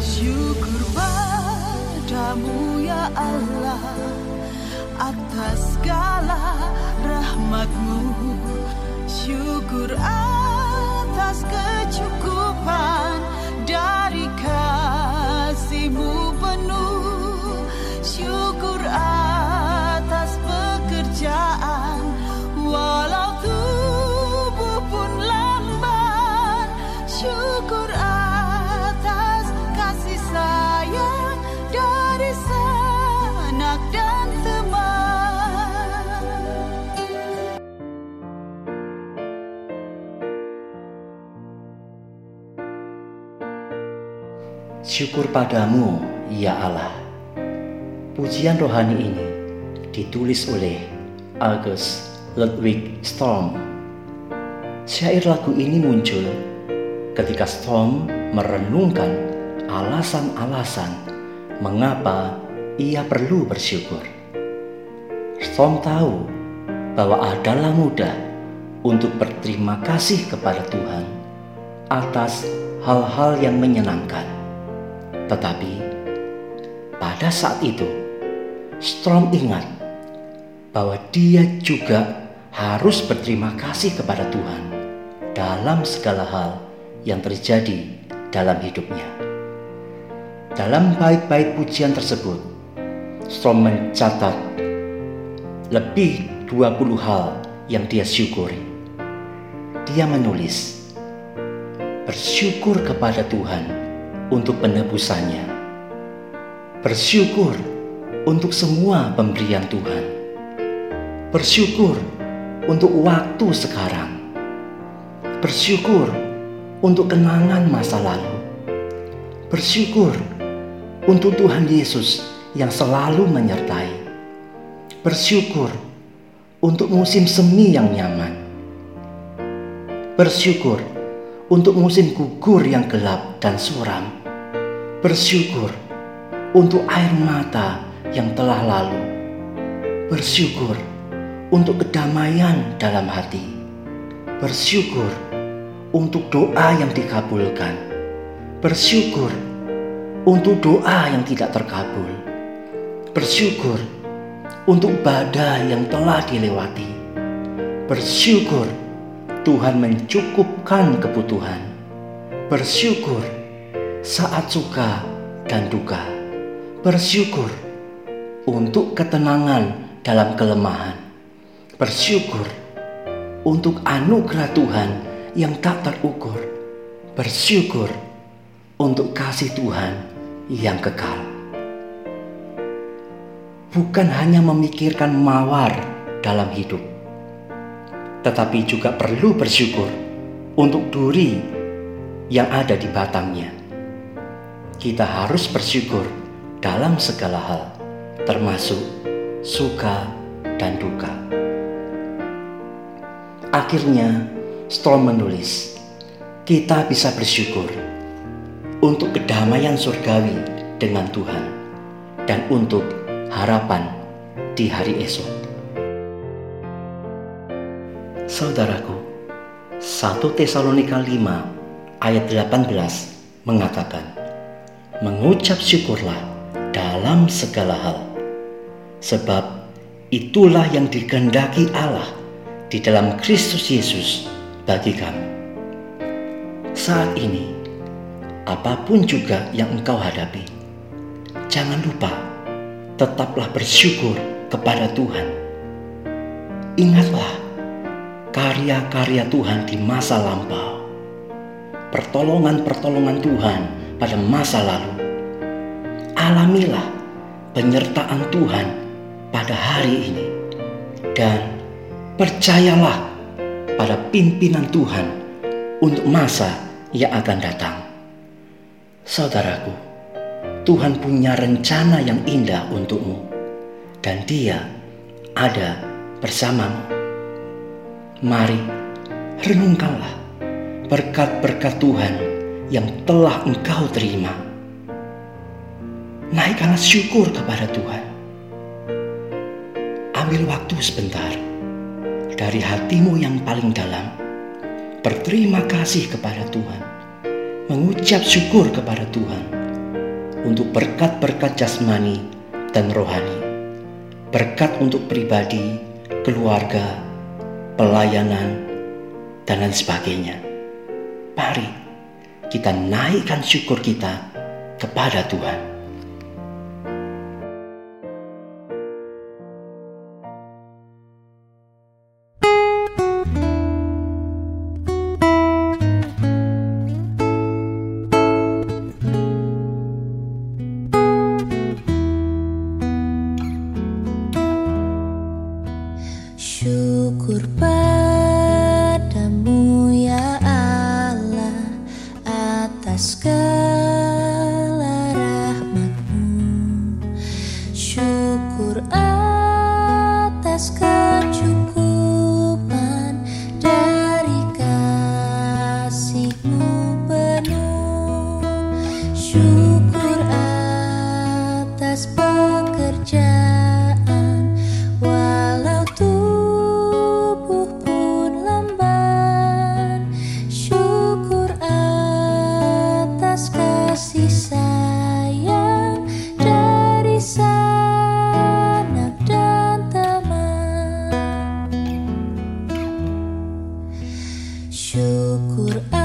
Syukur padamu ya Allah atas segala rahmatmu. Syukur atas kecukupan Syukur padamu, ya Allah. Pujian rohani ini ditulis oleh August Ludwig Storm. Syair lagu ini muncul ketika Storm merenungkan alasan-alasan mengapa ia perlu bersyukur. Storm tahu bahwa adalah mudah untuk berterima kasih kepada Tuhan atas hal-hal yang menyenangkan. Tetapi pada saat itu, Storm ingat bahwa dia juga harus berterima kasih kepada Tuhan dalam segala hal yang terjadi dalam hidupnya. Dalam bait-bait pujian tersebut, Storm mencatat lebih 20 hal yang dia syukuri. Dia menulis, bersyukur kepada Tuhan untuk penebusannya. Bersyukur untuk semua pemberian Tuhan. Bersyukur untuk waktu sekarang. Bersyukur untuk kenangan masa lalu. Bersyukur untuk Tuhan Yesus yang selalu menyertai. Bersyukur untuk musim semi yang nyaman. Bersyukur untuk musim gugur yang gelap dan suram. Bersyukur untuk air mata yang telah lalu. Bersyukur untuk kedamaian dalam hati. Bersyukur untuk doa yang dikabulkan. Bersyukur untuk doa yang tidak terkabul. Bersyukur untuk badai yang telah dilewati. Bersyukur Tuhan mencukupkan kebutuhan. Bersyukur saat suka dan duka. Bersyukur untuk ketenangan dalam kelemahan. Bersyukur untuk anugerah Tuhan yang tak terukur. Bersyukur untuk kasih Tuhan yang kekal. Bukan hanya memikirkan mawar dalam hidup, tetapi juga perlu bersyukur untuk duri yang ada di batangnya. Kita harus bersyukur dalam segala hal, termasuk suka dan duka. Akhirnya, Storm menulis, kita bisa bersyukur untuk kedamaian surgawi dengan Tuhan dan untuk harapan di hari esok. Saudaraku, 1 Tesalonika 5 ayat 18 mengatakan, Mengucap syukurlah dalam segala hal, sebab itulah yang dikehendaki Allah di dalam Kristus Yesus bagi kamu. Saat ini, apa pun juga yang engkau hadapi, jangan lupa tetaplah bersyukur kepada Tuhan. Ingatlah karya-karya Tuhan di masa lampau, pertolongan-pertolongan Tuhan pada masa lalu. Alamilah penyertaan Tuhan pada hari ini, dan percayalah pada pimpinan Tuhan untuk masa yang akan datang. Saudaraku, Tuhan punya rencana yang indah untukmu, dan Dia ada bersamamu. Mari renungkanlah berkat-berkat Tuhan yang telah engkau terima. Naikkanlah syukur kepada Tuhan. Ambil waktu sebentar dari hatimu yang paling dalam. Berterima kasih kepada Tuhan mengucap syukur kepada Tuhan untuk berkat-berkat jasmani dan rohani, berkat untuk pribadi, keluarga, pelayanan, dan lain sebagainya. Mari kita naikkan syukur kita kepada Tuhan. Syukur padamu syukur